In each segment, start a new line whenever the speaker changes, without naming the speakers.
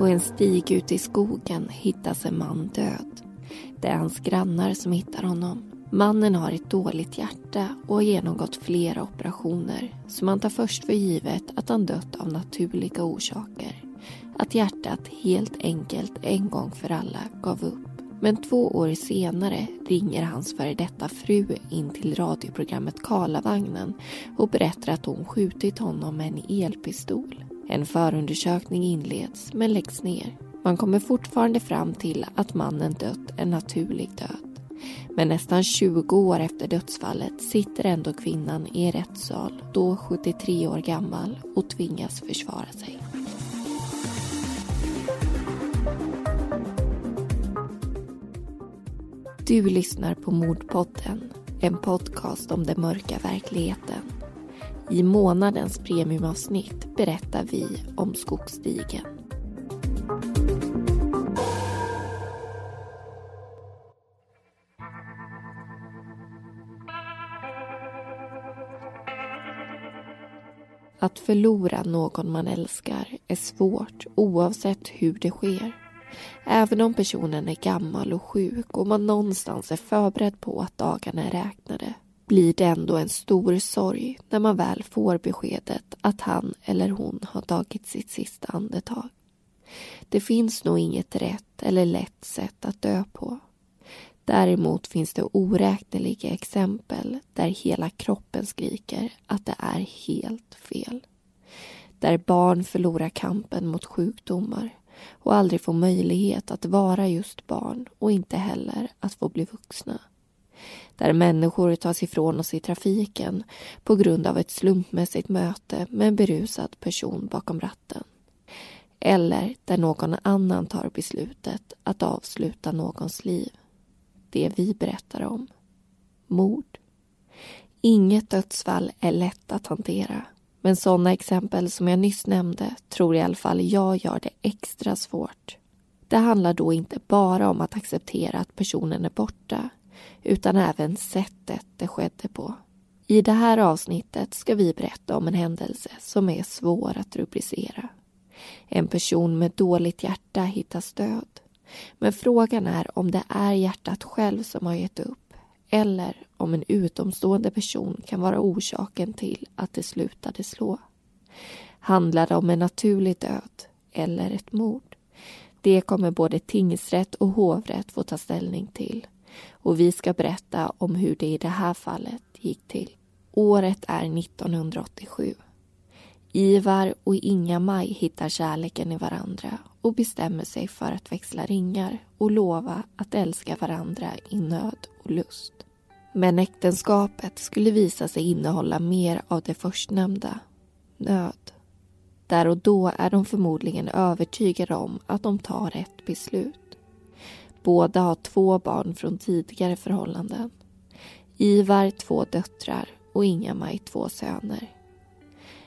På en stig ute i skogen hittas en man död. Det är hans grannar som hittar honom. Mannen har ett dåligt hjärta och har genomgått flera operationer så man tar först för givet att han dött av naturliga orsaker. Att hjärtat helt enkelt en gång för alla gav upp. Men två år senare ringer hans före detta fru in till radioprogrammet Karlavagnen och berättar att hon skjutit honom med en elpistol. En förundersökning inleds men läggs ner. Man kommer fortfarande fram till att mannen dött en naturlig död. Men nästan 20 år efter dödsfallet sitter ändå kvinnan i en rättssal, då 73 år gammal, och tvingas försvara sig. Du lyssnar på Mordpodden, en podcast om den mörka verkligheten. I månadens premiumavsnitt berättar vi om Skogsstigen. Att förlora någon man älskar är svårt oavsett hur det sker. Även om personen är gammal och sjuk och man någonstans är förberedd på att dagarna är räknade blir det ändå en stor sorg när man väl får beskedet att han eller hon har tagit sitt sista andetag. Det finns nog inget rätt eller lätt sätt att dö på. Däremot finns det oräkneliga exempel där hela kroppen skriker att det är helt fel. Där barn förlorar kampen mot sjukdomar och aldrig får möjlighet att vara just barn och inte heller att få bli vuxna där människor tas ifrån oss i trafiken på grund av ett slumpmässigt möte med en berusad person bakom ratten. Eller där någon annan tar beslutet att avsluta någons liv. Det vi berättar om. Mord. Inget dödsfall är lätt att hantera. Men sådana exempel som jag nyss nämnde tror i alla fall jag gör det extra svårt. Det handlar då inte bara om att acceptera att personen är borta utan även sättet det skedde på. I det här avsnittet ska vi berätta om en händelse som är svår att rubricera. En person med dåligt hjärta hittas död. Men frågan är om det är hjärtat själv som har gett upp eller om en utomstående person kan vara orsaken till att det slutade slå. Handlar det om en naturlig död eller ett mord? Det kommer både tingsrätt och hovrätt få ta ställning till och vi ska berätta om hur det i det här fallet gick till. Året är 1987. Ivar och Inga-Maj hittar kärleken i varandra och bestämmer sig för att växla ringar och lova att älska varandra i nöd och lust. Men äktenskapet skulle visa sig innehålla mer av det förstnämnda, nöd. Där och då är de förmodligen övertygade om att de tar rätt beslut. Båda har två barn från tidigare förhållanden. Ivar två döttrar och Inga-Maj två söner.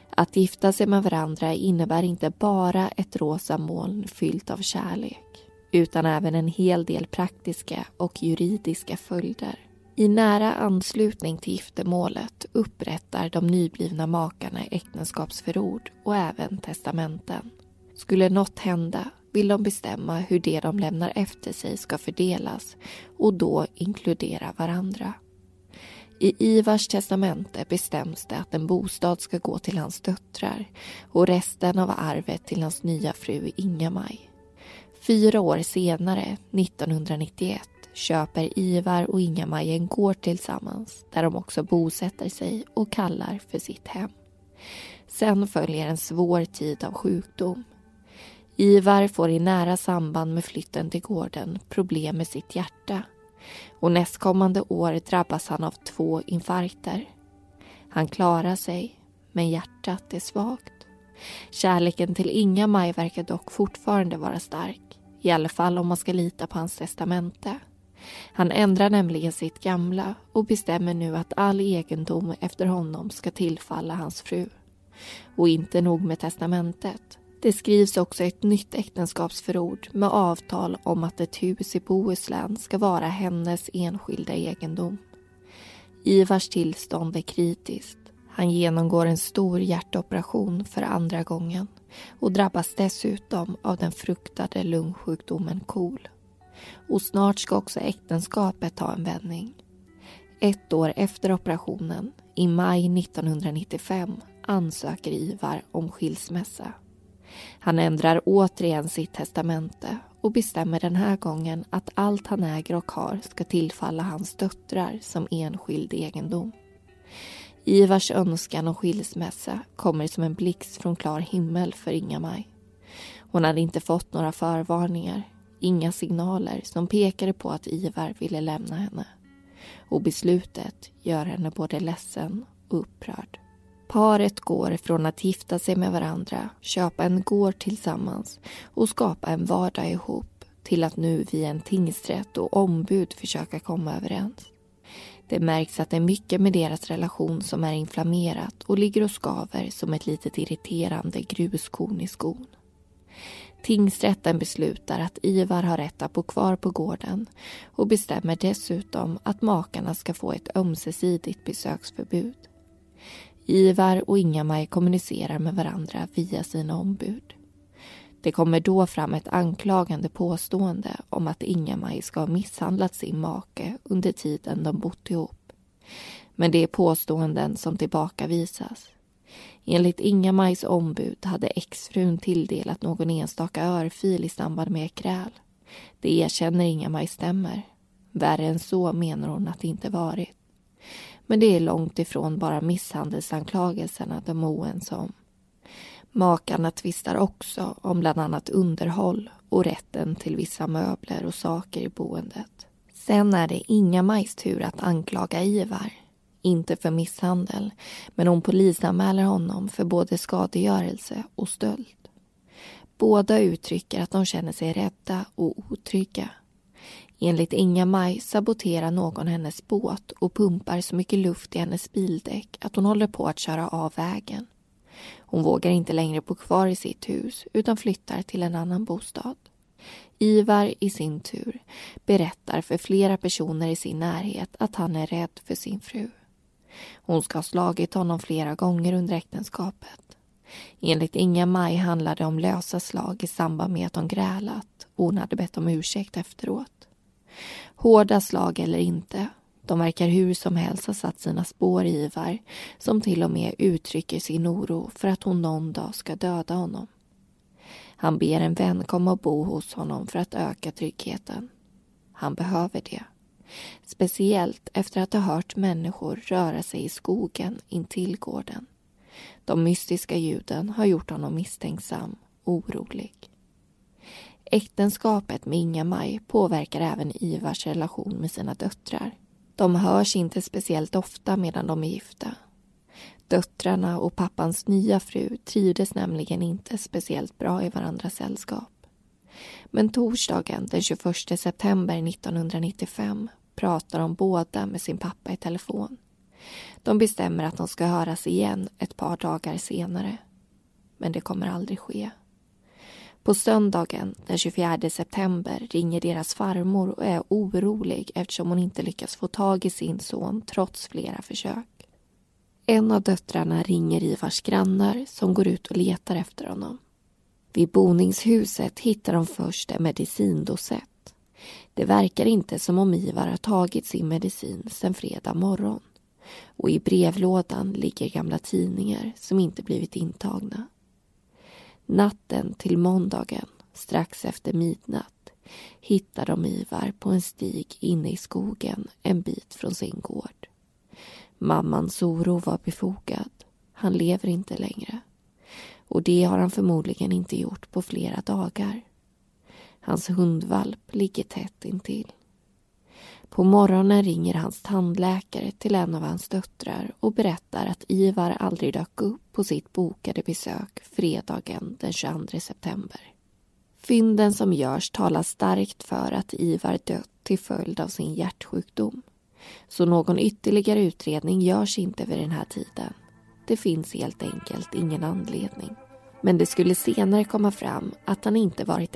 Att gifta sig med varandra innebär inte bara ett rosa moln fyllt av kärlek utan även en hel del praktiska och juridiska följder. I nära anslutning till giftermålet upprättar de nyblivna makarna äktenskapsförord och även testamenten. Skulle något hända vill de bestämma hur det de lämnar efter sig ska fördelas och då inkludera varandra. I Ivars testamente bestäms det att en bostad ska gå till hans döttrar och resten av arvet till hans nya fru Inga-Maj. Fyra år senare, 1991, köper Ivar och Inga-Maj en gård tillsammans där de också bosätter sig och kallar för sitt hem. Sen följer en svår tid av sjukdom Ivar får i nära samband med flytten till gården problem med sitt hjärta och nästkommande år drabbas han av två infarkter. Han klarar sig, men hjärtat är svagt. Kärleken till Inga-Maj verkar dock fortfarande vara stark. I alla fall om man ska lita på hans testamente. Han ändrar nämligen sitt gamla och bestämmer nu att all egendom efter honom ska tillfalla hans fru. Och inte nog med testamentet. Det skrivs också ett nytt äktenskapsförord med avtal om att ett hus i Bohuslän ska vara hennes enskilda egendom. Ivars tillstånd är kritiskt. Han genomgår en stor hjärtoperation för andra gången och drabbas dessutom av den fruktade lungsjukdomen KOL. Och snart ska också äktenskapet ta en vändning. Ett år efter operationen, i maj 1995, ansöker Ivar om skilsmässa. Han ändrar återigen sitt testamente och bestämmer den här gången att allt han äger och har ska tillfalla hans döttrar som enskild egendom. Ivars önskan om skilsmässa kommer som en blixt från klar himmel för Inga-Maj. Hon hade inte fått några förvarningar, inga signaler som pekade på att Ivar ville lämna henne. Och beslutet gör henne både ledsen och upprörd. Paret går från att gifta sig med varandra, köpa en gård tillsammans och skapa en vardag ihop till att nu via en tingsrätt och ombud försöka komma överens. Det märks att det är mycket med deras relation som är inflammerat och ligger och skaver som ett litet irriterande gruskorn i skon. Tingsrätten beslutar att Ivar har rätt att bo kvar på gården och bestämmer dessutom att makarna ska få ett ömsesidigt besöksförbud. Ivar och Inga-Maj kommunicerar med varandra via sina ombud. Det kommer då fram ett anklagande påstående om att Inga-Maj ska ha misshandlat sin make under tiden de bott ihop. Men det är påståenden som tillbakavisas. Enligt Inga-Majs ombud hade exfrun tilldelat någon enstaka örfil i samband med kräl. Det erkänner Inga-Maj stämmer. Värre än så menar hon att det inte varit. Men det är långt ifrån bara misshandelsanklagelserna de är oense om. Makarna tvistar också om bland annat underhåll och rätten till vissa möbler och saker i boendet. Sen är det inga Majs tur att anklaga Ivar. Inte för misshandel, men hon polisanmäler honom för både skadegörelse och stöld. Båda uttrycker att de känner sig rädda och otrygga. Enligt Inga-Maj saboterar någon hennes båt och pumpar så mycket luft i hennes bildäck att hon håller på att köra av vägen. Hon vågar inte längre bo kvar i sitt hus utan flyttar till en annan bostad. Ivar i sin tur berättar för flera personer i sin närhet att han är rädd för sin fru. Hon ska ha slagit honom flera gånger under äktenskapet. Enligt Inga-Maj handlade det om lösa slag i samband med att de grälat och hon hade bett om ursäkt efteråt. Hårda slag eller inte, de verkar hur som helst ha satt sina spår i Ivar som till och med uttrycker sin oro för att hon någon dag ska döda honom. Han ber en vän komma och bo hos honom för att öka tryggheten. Han behöver det. Speciellt efter att ha hört människor röra sig i skogen intill gården. De mystiska ljuden har gjort honom misstänksam orolig. Äktenskapet med Inga-Maj påverkar även Ivars relation med sina döttrar. De hörs inte speciellt ofta medan de är gifta. Döttrarna och pappans nya fru trivdes nämligen inte speciellt bra i varandras sällskap. Men torsdagen den 21 september 1995 pratar de båda med sin pappa i telefon. De bestämmer att de ska höras igen ett par dagar senare. Men det kommer aldrig ske. På söndagen den 24 september ringer deras farmor och är orolig eftersom hon inte lyckas få tag i sin son trots flera försök. En av döttrarna ringer Ivars grannar som går ut och letar efter honom. Vid boningshuset hittar de först en medicindosett. Det verkar inte som om Ivar har tagit sin medicin sedan fredag morgon. Och i brevlådan ligger gamla tidningar som inte blivit intagna. Natten till måndagen, strax efter midnatt, hittar de Ivar på en stig inne i skogen en bit från sin gård. Mammans oro var befogad. Han lever inte längre. Och det har han förmodligen inte gjort på flera dagar. Hans hundvalp ligger tätt intill. På morgonen ringer hans tandläkare till en av hans döttrar och berättar att Ivar aldrig dök upp på sitt bokade besök fredagen den 22 september.
Fynden som görs talar starkt för att Ivar dött till följd av sin hjärtsjukdom. Så någon ytterligare utredning görs inte vid den här tiden. Det finns helt enkelt ingen anledning. Men det skulle senare komma fram att han inte varit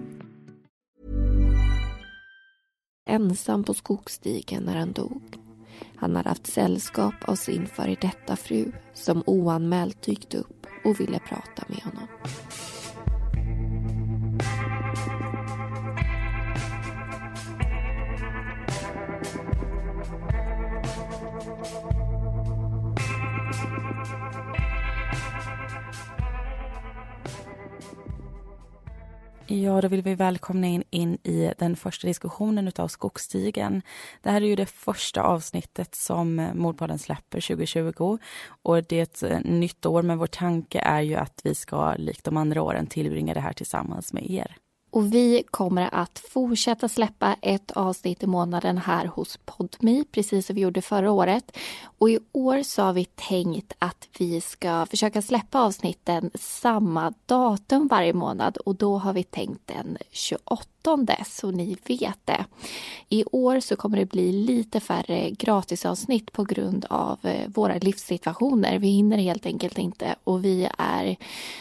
ensam på skogsstigen när han dog. Han hade haft sällskap av sin före detta fru som oanmält dykt upp och ville prata med honom.
Ja, då vill vi välkomna in, in i den första diskussionen av Skogsstigen. Det här är ju det första avsnittet som Mordpodden släpper 2020 och det är ett eh, nytt år, men vår tanke är ju att vi ska likt de andra åren tillbringa det här tillsammans med er.
Och vi kommer att fortsätta släppa ett avsnitt i månaden här hos Podmi, precis som vi gjorde förra året. Och i år så har vi tänkt att vi ska försöka släppa avsnitten samma datum varje månad och då har vi tänkt den 28 så ni vet det. I år så kommer det bli lite färre gratisavsnitt på grund av eh, våra livssituationer. Vi hinner helt enkelt inte och vi är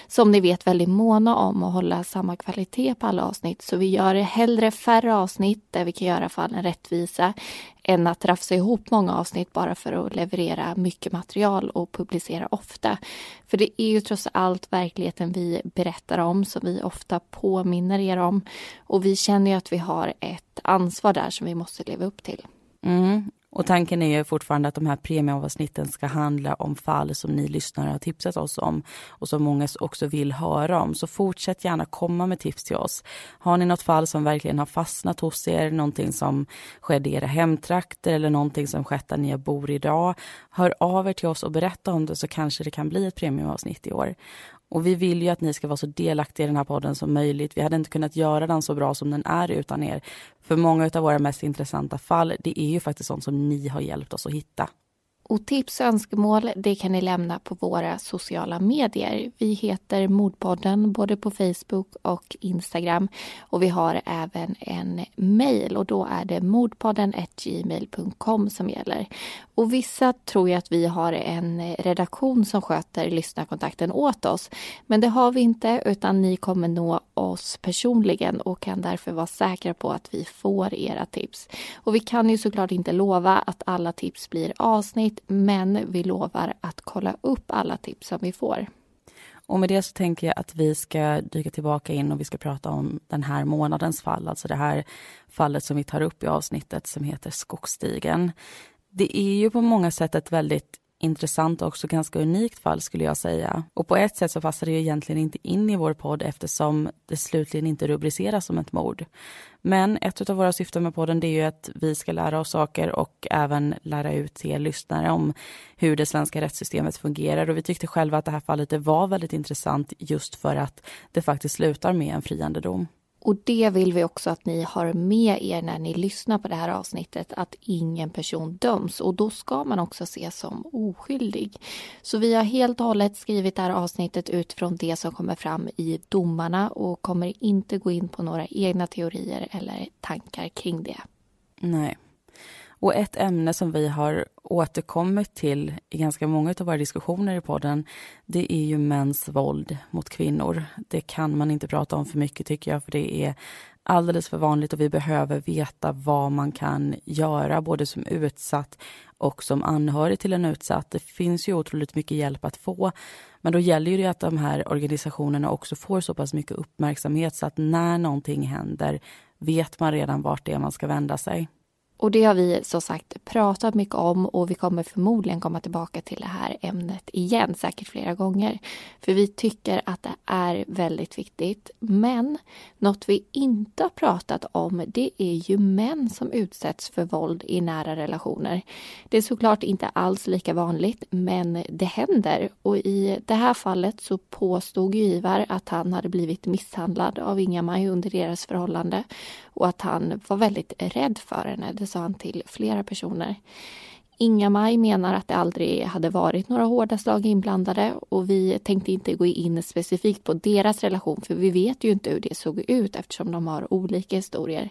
som ni vet väldigt måna om att hålla samma kvalitet på alla avsnitt så vi gör hellre färre avsnitt där vi kan göra fallen rättvisa än att rafsa ihop många avsnitt bara för att leverera mycket material och publicera ofta. För det är ju trots allt verkligheten vi berättar om som vi ofta påminner er om. Och vi känner ju att vi har ett ansvar där som vi måste leva upp till.
Mm. Och tanken är ju fortfarande att de här premieavsnitten ska handla om fall som ni lyssnare har tipsat oss om och som många också vill höra om. Så fortsätt gärna komma med tips till oss. Har ni något fall som verkligen har fastnat hos er, någonting som skedde i era hemtrakter eller någonting som skett där ni bor idag, hör av er till oss och berätta om det så kanske det kan bli ett premieavsnitt i år. Och vi vill ju att ni ska vara så delaktiga i den här podden som möjligt. Vi hade inte kunnat göra den så bra som den är utan er. För många av våra mest intressanta fall, det är ju faktiskt sånt som ni har hjälpt oss att hitta.
Och tips och önskemål det kan ni lämna på våra sociala medier. Vi heter Mordpodden både på Facebook och Instagram. Och vi har även en mail och då är det mordpodden gmail.com som gäller. Och vissa tror ju att vi har en redaktion som sköter lyssnarkontakten åt oss. Men det har vi inte utan ni kommer nå oss personligen och kan därför vara säkra på att vi får era tips. Och vi kan ju såklart inte lova att alla tips blir avsnitt men vi lovar att kolla upp alla tips som vi får.
Och med det så tänker jag att vi ska dyka tillbaka in och vi ska prata om den här månadens fall, alltså det här fallet som vi tar upp i avsnittet som heter Skogsstigen. Det är ju på många sätt ett väldigt intressant och också ganska unikt fall skulle jag säga. Och på ett sätt så passar det ju egentligen inte in i vår podd eftersom det slutligen inte rubriceras som ett mord. Men ett av våra syften med podden det är ju att vi ska lära oss saker och även lära ut till er lyssnare om hur det svenska rättssystemet fungerar och vi tyckte själva att det här fallet det var väldigt intressant just för att det faktiskt slutar med en friande dom.
Och det vill vi också att ni har med er när ni lyssnar på det här avsnittet, att ingen person döms och då ska man också ses som oskyldig. Så vi har helt och hållet skrivit det här avsnittet utifrån det som kommer fram i domarna och kommer inte gå in på några egna teorier eller tankar kring det.
Nej. Och ett ämne som vi har återkommit till i ganska många av våra diskussioner i podden, det är ju mäns våld mot kvinnor. Det kan man inte prata om för mycket tycker jag, för det är alldeles för vanligt och vi behöver veta vad man kan göra, både som utsatt och som anhörig till en utsatt. Det finns ju otroligt mycket hjälp att få, men då gäller det att de här organisationerna också får så pass mycket uppmärksamhet så att när någonting händer vet man redan vart det är man ska vända sig.
Och det har vi som sagt pratat mycket om och vi kommer förmodligen komma tillbaka till det här ämnet igen, säkert flera gånger. För vi tycker att det är väldigt viktigt. Men något vi inte har pratat om det är ju män som utsätts för våld i nära relationer. Det är såklart inte alls lika vanligt men det händer och i det här fallet så påstod ju Ivar att han hade blivit misshandlad av Inga-Maj under deras förhållande och att han var väldigt rädd för henne. Det sa han till flera personer. Inga-Maj menar att det aldrig hade varit några hårda slag inblandade och vi tänkte inte gå in specifikt på deras relation för vi vet ju inte hur det såg ut eftersom de har olika historier.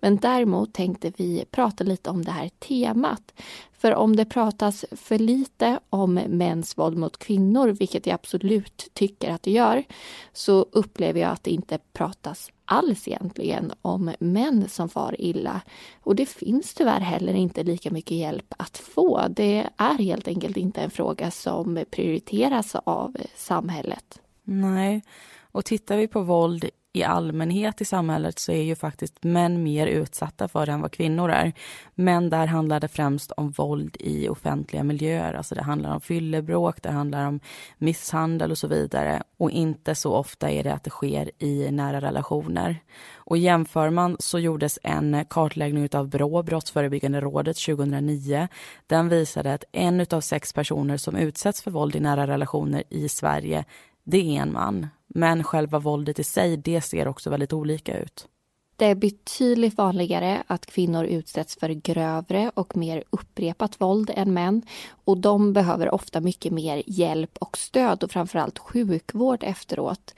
Men däremot tänkte vi prata lite om det här temat. För om det pratas för lite om mäns våld mot kvinnor, vilket jag absolut tycker att det gör, så upplever jag att det inte pratas alls egentligen om män som far illa. Och det finns tyvärr heller inte lika mycket hjälp att få. Det är helt enkelt inte en fråga som prioriteras av samhället.
Nej, och tittar vi på våld i allmänhet i samhället så är ju faktiskt män mer utsatta för det än vad kvinnor är. Men där handlar det främst om våld i offentliga miljöer. Alltså det handlar om fyllebråk, det handlar om misshandel och så vidare. Och inte så ofta är det att det sker i nära relationer. Och jämför man så gjordes en kartläggning av Brå, Brottsförebyggande rådet 2009. Den visade att en av sex personer som utsätts för våld i nära relationer i Sverige, det är en man. Men själva våldet i sig, det ser också väldigt olika ut.
Det är betydligt vanligare att kvinnor utsätts för grövre och mer upprepat våld än män. Och de behöver ofta mycket mer hjälp och stöd och framförallt sjukvård efteråt.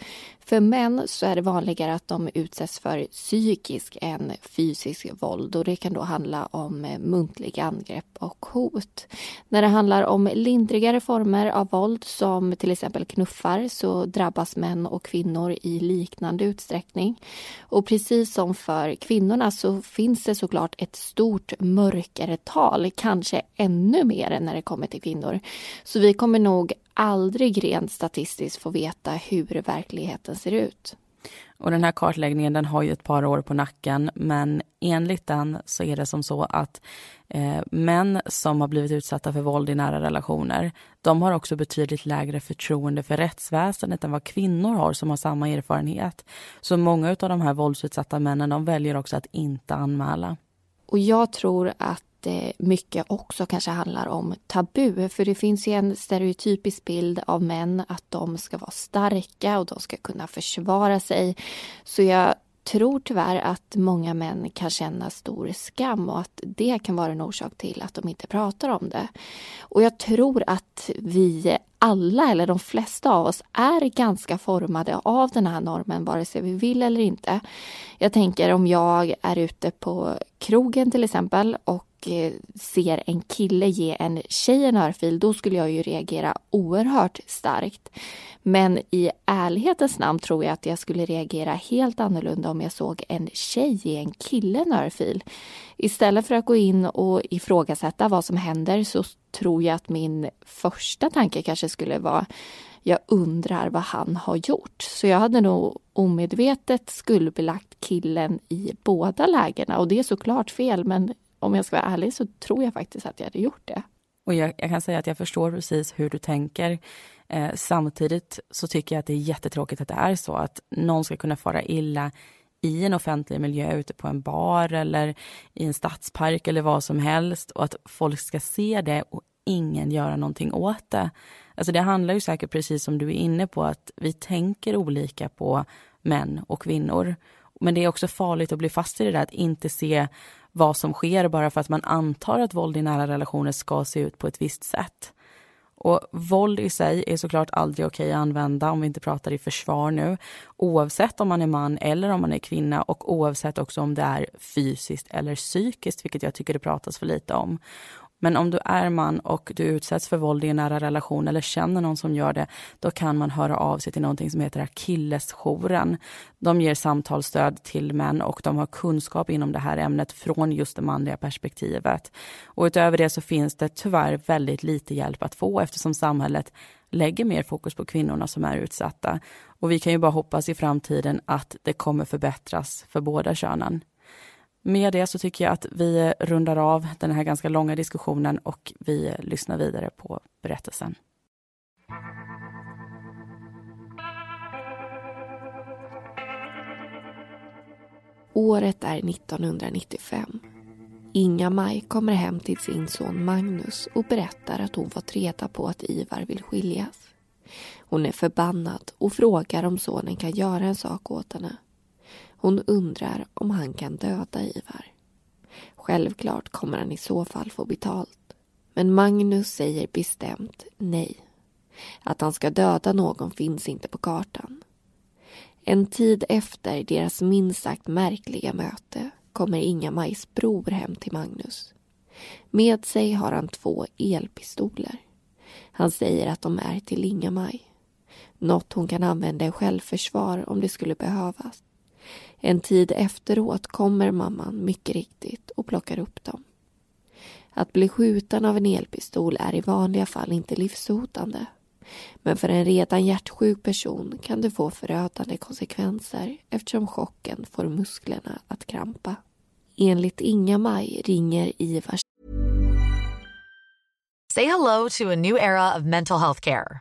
För män så är det vanligare att de utsätts för psykisk än fysisk våld och det kan då handla om eh, muntliga angrepp och hot. När det handlar om lindrigare former av våld som till exempel knuffar så drabbas män och kvinnor i liknande utsträckning. Och precis som för kvinnorna så finns det såklart ett stort mörkertal, kanske ännu mer än när det kommer till kvinnor. Så vi kommer nog aldrig rent statistiskt få veta hur verkligheten ser ut.
Och den här kartläggningen den har ju ett par år på nacken men enligt den så är det som så att eh, män som har blivit utsatta för våld i nära relationer de har också betydligt lägre förtroende för rättsväsendet än vad kvinnor har som har samma erfarenhet. Så många av de här våldsutsatta männen de väljer också att inte anmäla.
Och jag tror att mycket också kanske handlar om tabu. För det finns ju en stereotypisk bild av män att de ska vara starka och de ska kunna försvara sig. Så jag tror tyvärr att många män kan känna stor skam och att det kan vara en orsak till att de inte pratar om det. Och jag tror att vi alla, eller de flesta av oss, är ganska formade av den här normen, vare sig vi vill eller inte. Jag tänker om jag är ute på krogen till exempel och Eh, ser en kille ge en tjej en örfil, då skulle jag ju reagera oerhört starkt. Men i ärlighetens namn tror jag att jag skulle reagera helt annorlunda om jag såg en tjej ge en kille en örfil. Istället för att gå in och ifrågasätta vad som händer så tror jag att min första tanke kanske skulle vara jag undrar vad han har gjort. Så jag hade nog omedvetet skuldbelagt killen i båda lägena och det är såklart fel men om jag ska vara ärlig så tror jag faktiskt att jag hade gjort det.
Och jag, jag kan säga att jag förstår precis hur du tänker. Eh, samtidigt så tycker jag att det är jättetråkigt att det är så att någon ska kunna fara illa i en offentlig miljö, ute på en bar eller i en stadspark eller vad som helst och att folk ska se det och ingen göra någonting åt det. Alltså det handlar ju säkert precis som du är inne på att vi tänker olika på män och kvinnor. Men det är också farligt att bli fast i det där att inte se vad som sker bara för att man antar att våld i nära relationer ska se ut på ett visst sätt. Och våld i sig är såklart aldrig okej att använda om vi inte pratar i försvar nu. Oavsett om man är man eller om man är kvinna och oavsett också om det är fysiskt eller psykiskt, vilket jag tycker det pratas för lite om. Men om du är man och du utsätts för våld i en nära relation eller känner någon som gör det, då kan man höra av sig till någonting som heter Akillesjouren. De ger samtalsstöd till män och de har kunskap inom det här ämnet från just det manliga perspektivet. Och utöver det så finns det tyvärr väldigt lite hjälp att få eftersom samhället lägger mer fokus på kvinnorna som är utsatta. Och vi kan ju bara hoppas i framtiden att det kommer förbättras för båda könen. Med det så tycker jag att vi rundar av den här ganska långa diskussionen och vi lyssnar vidare på berättelsen.
Året är 1995. Inga-Maj kommer hem till sin son Magnus och berättar att hon fått reda på att Ivar vill skiljas. Hon är förbannad och frågar om sonen kan göra en sak åt henne. Hon undrar om han kan döda Ivar. Självklart kommer han i så fall få betalt. Men Magnus säger bestämt nej. Att han ska döda någon finns inte på kartan. En tid efter deras minst sagt märkliga möte kommer Inga-Majs bror hem till Magnus. Med sig har han två elpistoler. Han säger att de är till Inga-Maj. Något hon kan använda i självförsvar om det skulle behövas. En tid efteråt kommer mamman mycket riktigt och plockar upp dem. Att bli skjuten av en elpistol är i vanliga fall inte livshotande. Men för en redan hjärtsjuk person kan det få förödande konsekvenser eftersom chocken får musklerna att krampa. Enligt Inga-Maj ringer Ivars...
Say hello to a new era of mental health care.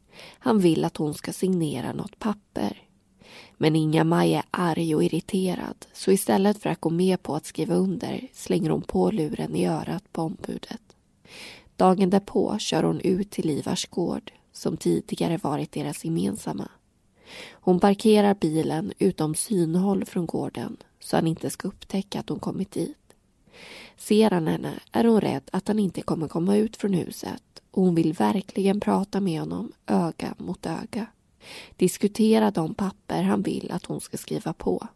Han vill att hon ska signera något papper. Men Inga-Maj är arg och irriterad så istället för att gå med på att skriva under slänger hon på luren i örat på ombudet. Dagen därpå kör hon ut till Ivars gård som tidigare varit deras gemensamma. Hon parkerar bilen utom synhåll från gården så han inte ska upptäcka att hon kommit dit. Ser han henne är hon rädd att han inte kommer komma ut från huset och hon vill verkligen prata med honom öga mot öga. Diskutera de papper han vill att hon ska skriva på.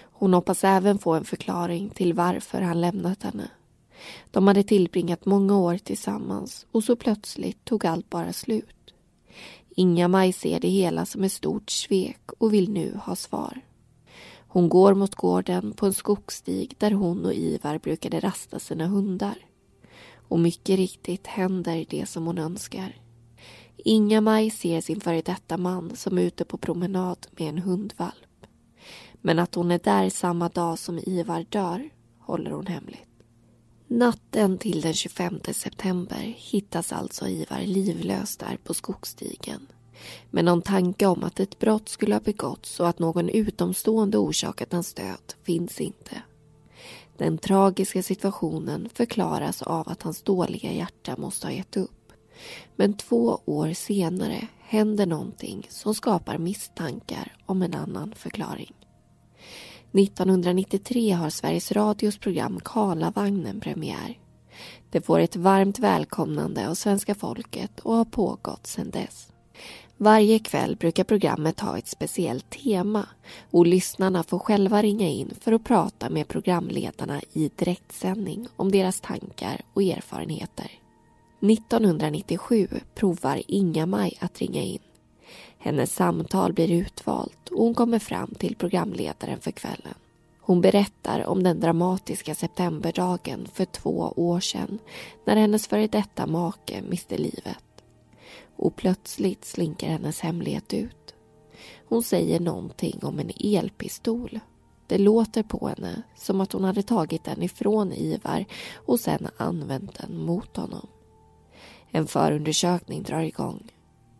Hon hoppas även få en förklaring till varför han lämnat henne. De hade tillbringat många år tillsammans och så plötsligt tog allt bara slut. Inga-Maj ser det hela som ett stort svek och vill nu ha svar. Hon går mot gården på en skogsstig där hon och Ivar brukade rasta sina hundar. Och mycket riktigt händer det som hon önskar. Inga-Maj ser sin före detta man som är ute på promenad med en hundvalp. Men att hon är där samma dag som Ivar dör håller hon hemligt. Natten till den 25 september hittas alltså Ivar livlös där på skogsstigen. Men någon tanke om att ett brott skulle ha begåtts och att någon utomstående orsakat hans död finns inte. Den tragiska situationen förklaras av att hans dåliga hjärta måste ha gett upp. Men två år senare händer någonting som skapar misstankar om en annan förklaring. 1993 har Sveriges Radios program Karlavagnen premiär. Det får ett varmt välkomnande av svenska folket och har pågått sedan dess. Varje kväll brukar programmet ha ett speciellt tema och lyssnarna får själva ringa in för att prata med programledarna i direktsändning om deras tankar och erfarenheter. 1997 provar Inga-Maj att ringa in. Hennes samtal blir utvalt och hon kommer fram till programledaren för kvällen. Hon berättar om den dramatiska septemberdagen för två år sedan när hennes före detta make miste livet och plötsligt slinker hennes hemlighet ut. Hon säger någonting om en elpistol. Det låter på henne som att hon hade tagit den ifrån Ivar och sen använt den mot honom. En förundersökning drar igång.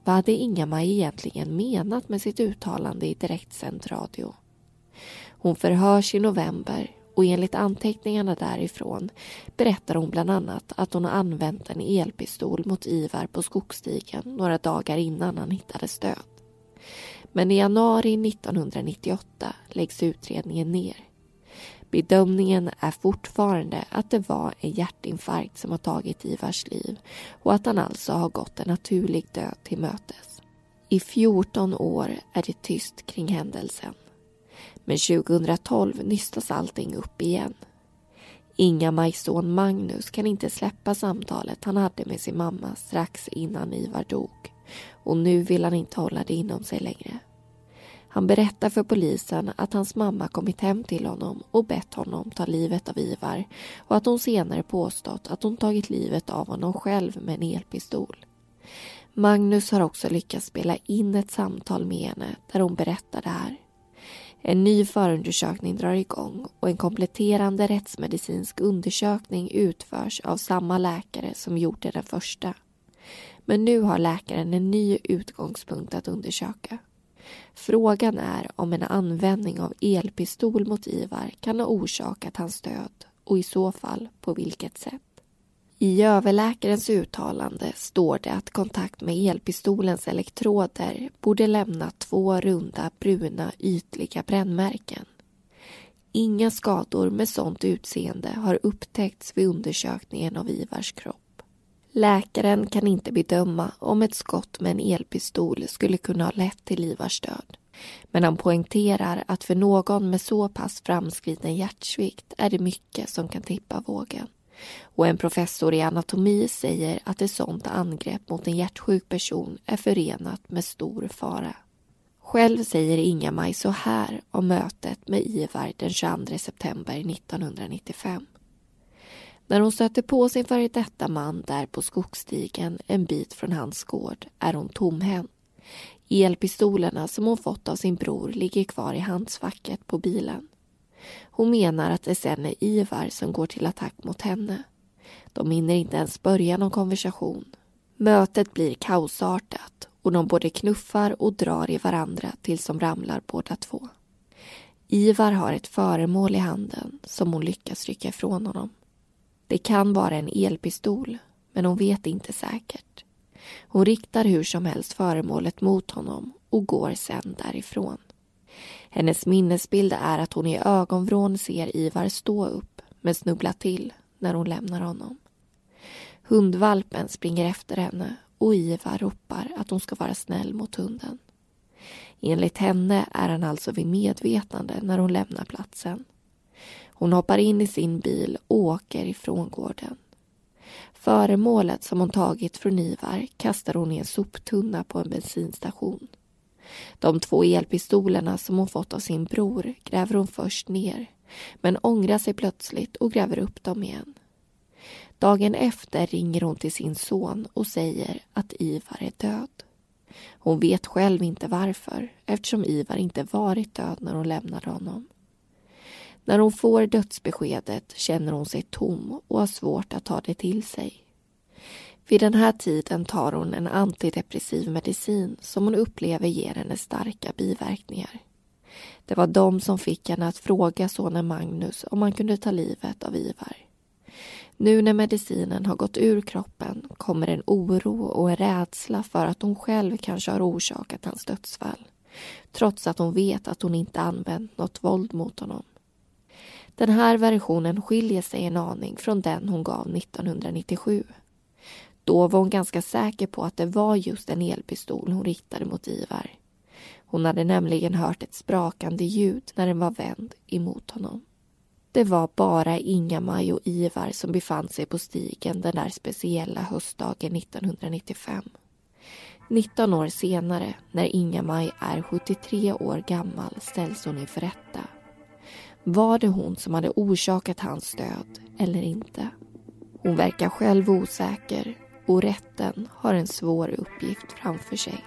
Vad hade Inga-Maj egentligen menat med sitt uttalande i direktsänd radio? Hon förhörs i november och enligt anteckningarna därifrån berättar hon bland annat att hon har använt en elpistol mot Ivar på skogsstigen några dagar innan han hittades död. Men i januari 1998 läggs utredningen ner. Bedömningen är fortfarande att det var en hjärtinfarkt som har tagit Ivars liv och att han alltså har gått en naturlig död till mötes. I 14 år är det tyst kring händelsen. Men 2012 nystas allting upp igen. Inga-Majs son Magnus kan inte släppa samtalet han hade med sin mamma strax innan Ivar dog och nu vill han inte hålla det inom sig längre. Han berättar för polisen att hans mamma kommit hem till honom och bett honom ta livet av Ivar och att hon senare påstått att hon tagit livet av honom själv med en elpistol. Magnus har också lyckats spela in ett samtal med henne där hon berättar det här. En ny förundersökning drar igång och en kompletterande rättsmedicinsk undersökning utförs av samma läkare som gjorde den första. Men nu har läkaren en ny utgångspunkt att undersöka. Frågan är om en användning av elpistol mot Ivar kan ha orsakat hans död och i så fall på vilket sätt. I överläkarens uttalande står det att kontakt med elpistolens elektroder borde lämna två runda bruna ytliga brännmärken. Inga skador med sånt utseende har upptäckts vid undersökningen av Ivars kropp. Läkaren kan inte bedöma om ett skott med en elpistol skulle kunna ha lett till Ivars död. Men han poängterar att för någon med så pass framskriden hjärtsvikt är det mycket som kan tippa vågen. Och en professor i anatomi säger att ett sådant angrepp mot en hjärtsjuk person är förenat med stor fara. Själv säger Inga-Maj så här om mötet med Ivar den 22 september 1995. När hon stöter på sin före detta man där på skogsstigen en bit från hans gård är hon tomhänt. Elpistolerna som hon fått av sin bror ligger kvar i handsfacket på bilen. Hon menar att det sen är Ivar som går till attack mot henne. De hinner inte ens börja någon konversation. Mötet blir kaosartat och de både knuffar och drar i varandra tills de ramlar båda två. Ivar har ett föremål i handen som hon lyckas rycka ifrån honom. Det kan vara en elpistol, men hon vet inte säkert. Hon riktar hur som helst föremålet mot honom och går sen därifrån. Hennes minnesbild är att hon i ögonvrån ser Ivar stå upp men snubbla till när hon lämnar honom. Hundvalpen springer efter henne och Ivar ropar att hon ska vara snäll mot hunden. Enligt henne är han alltså vid medvetande när hon lämnar platsen. Hon hoppar in i sin bil och åker ifrån gården. Föremålet som hon tagit från Ivar kastar hon i en soptunna på en bensinstation. De två elpistolerna som hon fått av sin bror gräver hon först ner men ångrar sig plötsligt och gräver upp dem igen. Dagen efter ringer hon till sin son och säger att Ivar är död. Hon vet själv inte varför eftersom Ivar inte varit död när hon lämnade honom. När hon får dödsbeskedet känner hon sig tom och har svårt att ta det till sig. Vid den här tiden tar hon en antidepressiv medicin som hon upplever ger henne starka biverkningar. Det var de som fick henne att fråga sonen Magnus om han kunde ta livet av Ivar. Nu när medicinen har gått ur kroppen kommer en oro och en rädsla för att hon själv kanske har orsakat hans dödsfall trots att hon vet att hon inte använt något våld mot honom. Den här versionen skiljer sig en aning från den hon gav 1997 då var hon ganska säker på att det var just en elpistol hon riktade mot Ivar. Hon hade nämligen hört ett sprakande ljud när den var vänd emot honom. Det var bara Inga-Maj och Ivar som befann sig på stigen den där speciella höstdagen 1995. 19 år senare, när Inga-Maj är 73 år gammal, ställs hon inför rätta. Var det hon som hade orsakat hans död eller inte? Hon verkar själv osäker och rätten har en svår uppgift framför sig.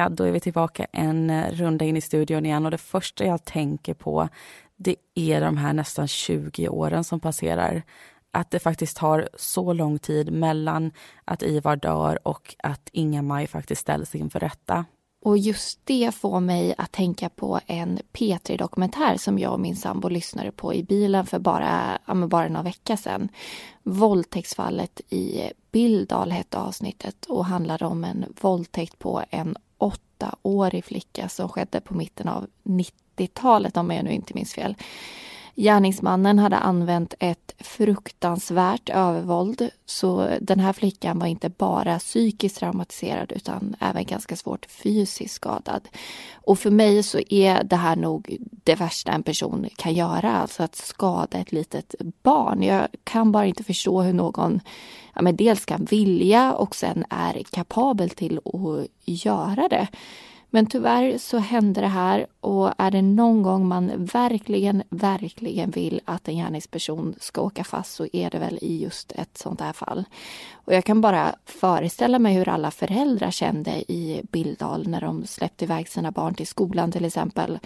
Ja, då är vi tillbaka en eh, runda in i studion igen och det första jag tänker på det är de här nästan 20 åren som passerar. Att det faktiskt tar så lång tid mellan att Ivar dör och att Inga-Maj faktiskt ställs inför rätta.
Och just det får mig att tänka på en P3-dokumentär som jag och min sambo lyssnade på i bilen för bara, ja, bara några veckor sedan. Våldtäktsfallet i Bildal hette avsnittet och handlade om en våldtäkt på en åttaårig flicka som skedde på mitten av 90-talet om jag nu inte minns fel. Gärningsmannen hade använt ett fruktansvärt övervåld så den här flickan var inte bara psykiskt traumatiserad utan även ganska svårt fysiskt skadad. Och för mig så är det här nog det värsta en person kan göra, alltså att skada ett litet barn. Jag kan bara inte förstå hur någon ja, men dels kan vilja och sen är kapabel till att göra det. Men tyvärr så hände det här och är det någon gång man verkligen, verkligen vill att en gärningsperson ska åka fast så är det väl i just ett sånt här fall. Och jag kan bara föreställa mig hur alla föräldrar kände i Bildal när de släppte iväg sina barn till skolan till exempel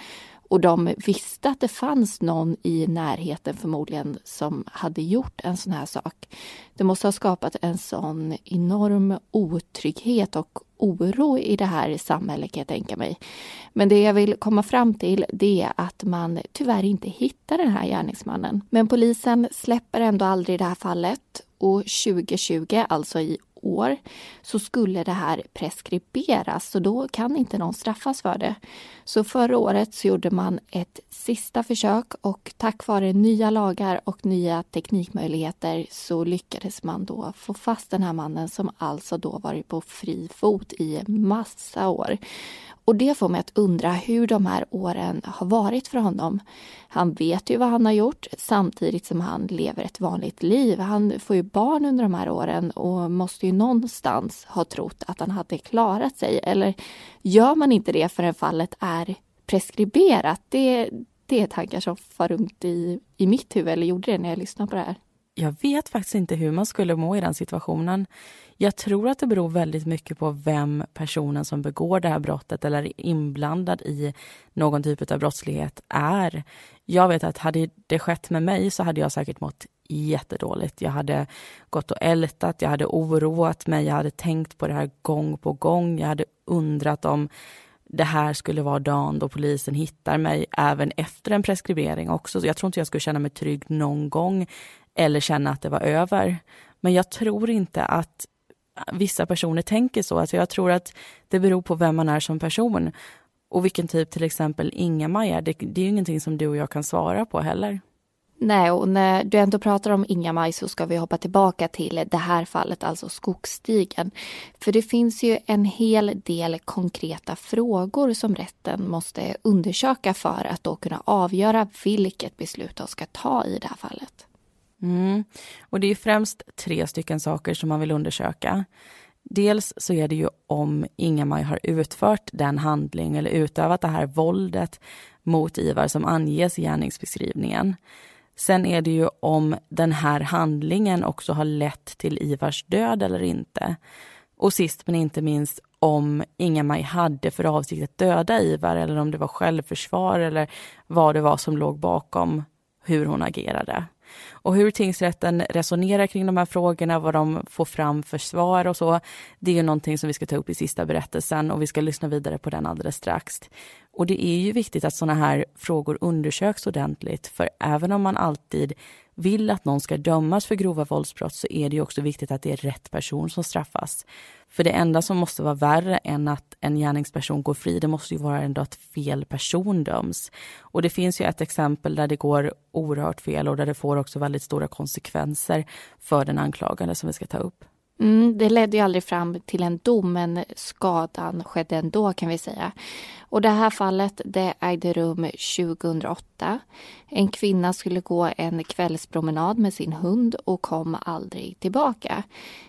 och de visste att det fanns någon i närheten förmodligen som hade gjort en sån här sak. Det måste ha skapat en sån enorm otrygghet och oro i det här samhället kan jag tänka mig. Men det jag vill komma fram till det är att man tyvärr inte hittar den här gärningsmannen. Men polisen släpper ändå aldrig det här fallet och 2020, alltså i år så skulle det här preskriberas så då kan inte någon straffas för det. Så förra året så gjorde man ett sista försök och tack vare nya lagar och nya teknikmöjligheter så lyckades man då få fast den här mannen som alltså då varit på fri fot i massa år. Och det får mig att undra hur de här åren har varit för honom. Han vet ju vad han har gjort samtidigt som han lever ett vanligt liv. Han får ju barn under de här åren och måste ju någonstans ha trott att han hade klarat sig. Eller gör man inte det förrän fallet är preskriberat? Det, det är tankar som far runt i, i mitt huvud, eller gjorde det när jag lyssnade på det här.
Jag vet faktiskt inte hur man skulle må i den situationen. Jag tror att det beror väldigt mycket på vem personen som begår det här brottet eller är inblandad i någon typ av brottslighet är. Jag vet att hade det skett med mig så hade jag säkert mått jättedåligt. Jag hade gått och ältat, jag hade oroat mig, jag hade tänkt på det här gång på gång. Jag hade undrat om det här skulle vara dagen då polisen hittar mig även efter en preskribering också. jag tror inte jag skulle känna mig trygg någon gång eller känna att det var över. Men jag tror inte att vissa personer tänker så. Alltså jag tror att det beror på vem man är som person. Och vilken typ till exempel Inga-Maj är, det, det är ju ingenting som du och jag kan svara på heller.
Nej, och när du ändå pratar om Inga-Maj så ska vi hoppa tillbaka till det här fallet, alltså Skogsstigen. För det finns ju en hel del konkreta frågor som rätten måste undersöka för att då kunna avgöra vilket beslut de ska ta i det här fallet.
Mm. Och det är främst tre stycken saker som man vill undersöka. Dels så är det ju om Inga-Maj har utfört den handling eller utövat det här våldet mot Ivar som anges i gärningsbeskrivningen. Sen är det ju om den här handlingen också har lett till Ivars död eller inte. Och sist men inte minst om Inga-Maj hade för avsikt att döda Ivar eller om det var självförsvar eller vad det var som låg bakom hur hon agerade. Och hur tingsrätten resonerar kring de här frågorna, vad de får fram för svar och så, det är ju någonting som vi ska ta upp i sista berättelsen och vi ska lyssna vidare på den alldeles strax. Och det är ju viktigt att sådana här frågor undersöks ordentligt, för även om man alltid vill att någon ska dömas för grova våldsbrott så är det också viktigt att det är rätt person som straffas. För det enda som måste vara värre än att en gärningsperson går fri, det måste ju vara ändå att fel person döms. Och det finns ju ett exempel där det går oerhört fel och där det får också väldigt stora konsekvenser för den anklagade som vi ska ta upp.
Mm, det ledde ju aldrig fram till en dom, men skadan skedde ändå kan vi säga. Och det här fallet det ägde rum 2008. En kvinna skulle gå en kvällspromenad med sin hund och kom aldrig tillbaka.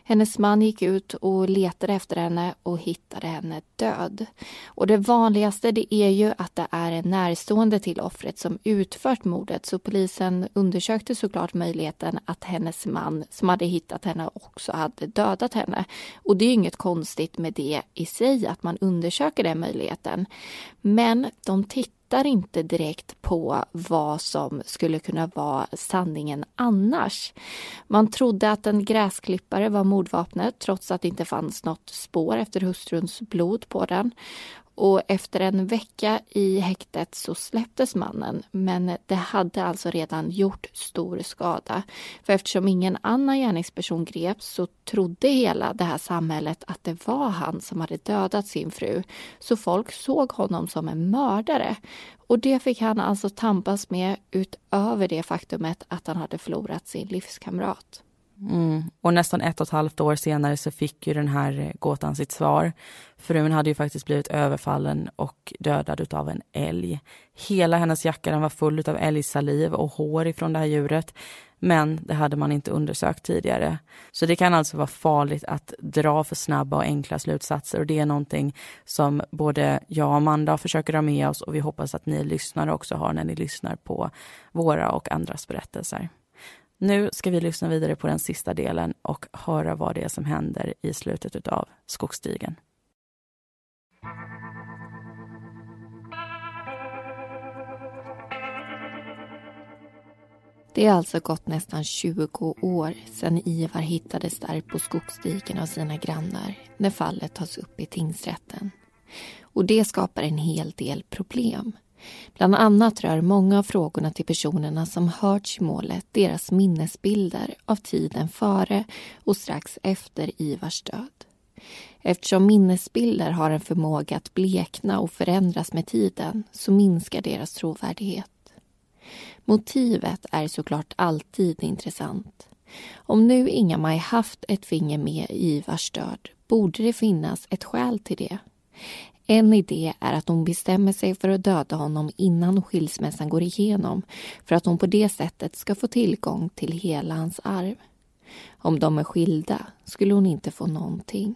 Hennes man gick ut och letade efter henne och hittade henne död. Och det vanligaste det är ju att det är en närstående till offret som utfört mordet så polisen undersökte såklart möjligheten att hennes man som hade hittat henne också hade dödat henne. Och det är inget konstigt med det i sig, att man undersöker den möjligheten. Men de tittar inte direkt på vad som skulle kunna vara sanningen annars. Man trodde att en gräsklippare var mordvapnet trots att det inte fanns något spår efter hustruns blod på den. Och efter en vecka i häktet så släpptes mannen. Men det hade alltså redan gjort stor skada. För eftersom ingen annan gärningsperson greps så trodde hela det här samhället att det var han som hade dödat sin fru. Så folk såg honom som en mördare. Och det fick han alltså tampas med utöver det faktumet att han hade förlorat sin livskamrat.
Mm. Och nästan ett och ett halvt år senare så fick ju den här gåtan sitt svar. Frun hade ju faktiskt blivit överfallen och dödad av en älg. Hela hennes jacka den var full av älgsaliv och hår ifrån det här djuret. Men det hade man inte undersökt tidigare. Så det kan alltså vara farligt att dra för snabba och enkla slutsatser och det är någonting som både jag och Amanda försöker ha med oss och vi hoppas att ni lyssnare också har när ni lyssnar på våra och andras berättelser. Nu ska vi lyssna vidare på den sista delen och höra vad det är som händer i slutet av Skogsstigen.
Det har alltså gått nästan 20 år sedan Ivar hittades där på Skogsdiken av sina grannar när fallet tas upp i tingsrätten. Och det skapar en hel del problem. Bland annat rör många av frågorna till personerna som hörts i målet deras minnesbilder av tiden före och strax efter Ivars död. Eftersom minnesbilder har en förmåga att blekna och förändras med tiden så minskar deras trovärdighet. Motivet är såklart alltid intressant. Om nu Inga-Maj haft ett finger med i Ivars död borde det finnas ett skäl till det. En idé är att hon bestämmer sig för att döda honom innan skilsmässan går igenom för att hon på det sättet ska få tillgång till hela hans arv. Om de är skilda skulle hon inte få någonting.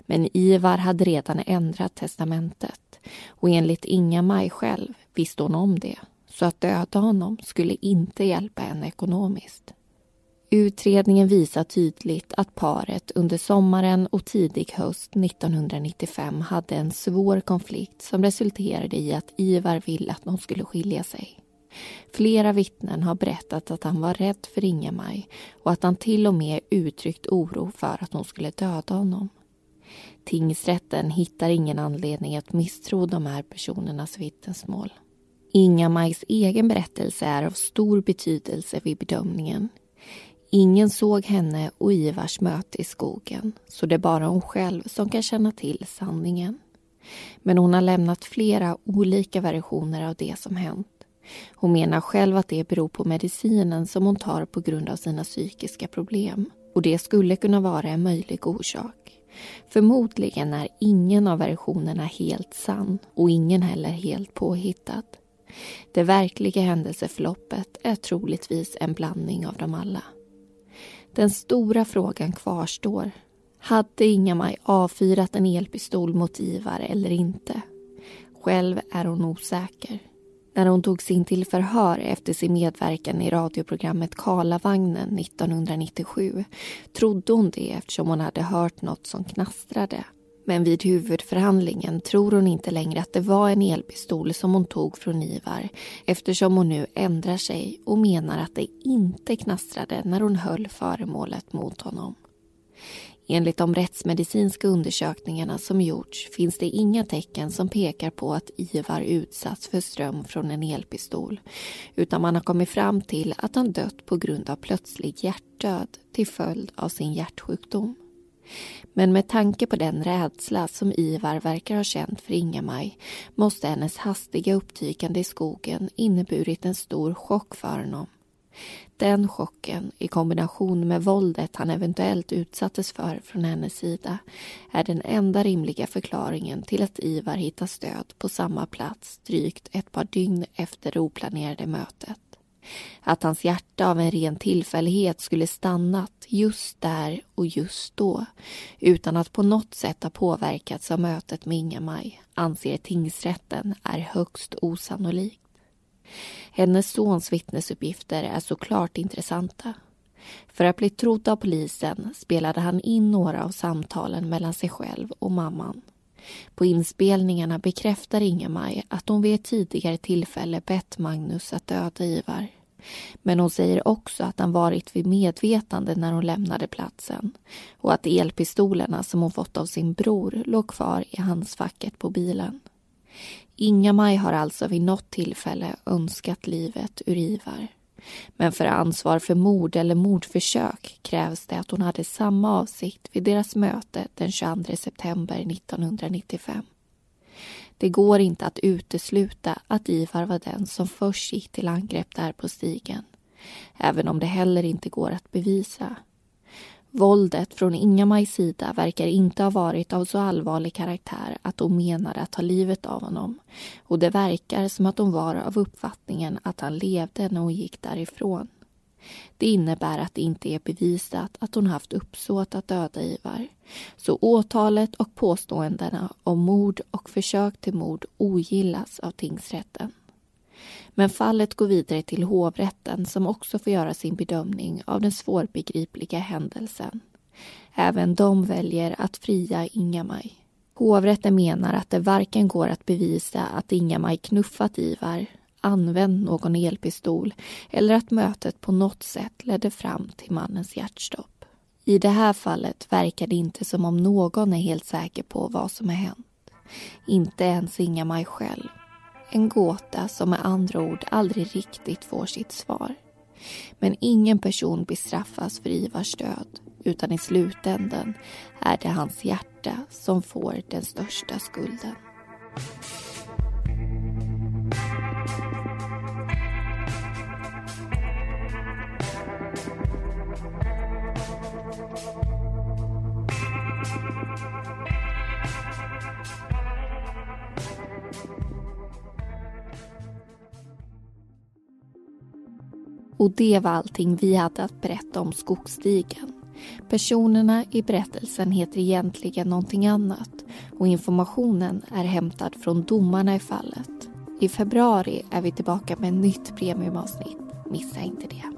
Men Ivar hade redan ändrat testamentet och enligt Inga-Maj själv visste hon om det så att döda honom skulle inte hjälpa henne ekonomiskt. Utredningen visar tydligt att paret under sommaren och tidig höst 1995 hade en svår konflikt som resulterade i att Ivar ville att de skulle skilja sig. Flera vittnen har berättat att han var rädd för Inga-Maj och att han till och med uttryckt oro för att hon skulle döda honom. Tingsrätten hittar ingen anledning att misstro de här personernas vittnesmål. Inga-Majs egen berättelse är av stor betydelse vid bedömningen. Ingen såg henne och Ivars möte i skogen så det är bara hon själv som kan känna till sanningen. Men hon har lämnat flera olika versioner av det som hänt. Hon menar själv att det beror på medicinen som hon tar på grund av sina psykiska problem. Och det skulle kunna vara en möjlig orsak. Förmodligen är ingen av versionerna helt sann och ingen heller helt påhittad. Det verkliga händelseförloppet är troligtvis en blandning av dem alla. Den stora frågan kvarstår. Hade Inga-Maj avfyrat en elpistol mot Ivar eller inte? Själv är hon osäker. När hon togs in till förhör efter sin medverkan i radioprogrammet Karlavagnen 1997 trodde hon det eftersom hon hade hört något som knastrade men vid huvudförhandlingen tror hon inte längre att det var en elpistol som hon tog från Ivar eftersom hon nu ändrar sig och menar att det inte knastrade när hon höll föremålet mot honom. Enligt de rättsmedicinska undersökningarna som gjorts finns det inga tecken som pekar på att Ivar utsatts för ström från en elpistol utan man har kommit fram till att han dött på grund av plötslig hjärtdöd till följd av sin hjärtsjukdom. Men med tanke på den rädsla som Ivar verkar ha känt för Inga-Maj måste hennes hastiga uppdykande i skogen inneburit en stor chock för honom. Den chocken i kombination med våldet han eventuellt utsattes för från hennes sida är den enda rimliga förklaringen till att Ivar hittar stöd på samma plats drygt ett par dygn efter det oplanerade mötet. Att hans hjärta av en ren tillfällighet skulle stannat just där och just då utan att på något sätt ha påverkats av mötet med Inga-Maj anser tingsrätten är högst osannolikt. Hennes sons vittnesuppgifter är såklart intressanta. För att bli trodd av polisen spelade han in några av samtalen mellan sig själv och mamman. På inspelningarna bekräftar Inga-Maj att hon vid ett tidigare tillfälle bett Magnus att döda Ivar. Men hon säger också att han varit vid medvetande när hon lämnade platsen och att elpistolerna som hon fått av sin bror låg kvar i handskfacket på bilen. Inga-Maj har alltså vid något tillfälle önskat livet ur Ivar. Men för ansvar för mord eller mordförsök krävs det att hon hade samma avsikt vid deras möte den 22 september 1995. Det går inte att utesluta att Ivar var den som först gick till angrepp där på stigen. Även om det heller inte går att bevisa. Våldet från Inga-Majs sida verkar inte ha varit av så allvarlig karaktär att hon menade att ta livet av honom. Och det verkar som att hon var av uppfattningen att han levde när hon gick därifrån. Det innebär att det inte är bevisat att hon haft uppsåt att döda Ivar. Så åtalet och påståendena om mord och försök till mord ogillas av tingsrätten. Men fallet går vidare till hovrätten som också får göra sin bedömning av den svårbegripliga händelsen. Även de väljer att fria Inga-Maj. Hovrätten menar att det varken går att bevisa att Inga-Maj knuffat Ivar, använt någon elpistol eller att mötet på något sätt ledde fram till mannens hjärtstopp. I det här fallet verkar det inte som om någon är helt säker på vad som har hänt. Inte ens Inga-Maj själv. En gåta som med andra ord aldrig riktigt får sitt svar. Men ingen person bestraffas för Ivars död utan i slutänden är det hans hjärta som får den största skulden. Och det var allting vi hade att berätta om Skogsstigen. Personerna i berättelsen heter egentligen någonting annat och informationen är hämtad från domarna i fallet. I februari är vi tillbaka med ett nytt premiumavsnitt. Missa inte det.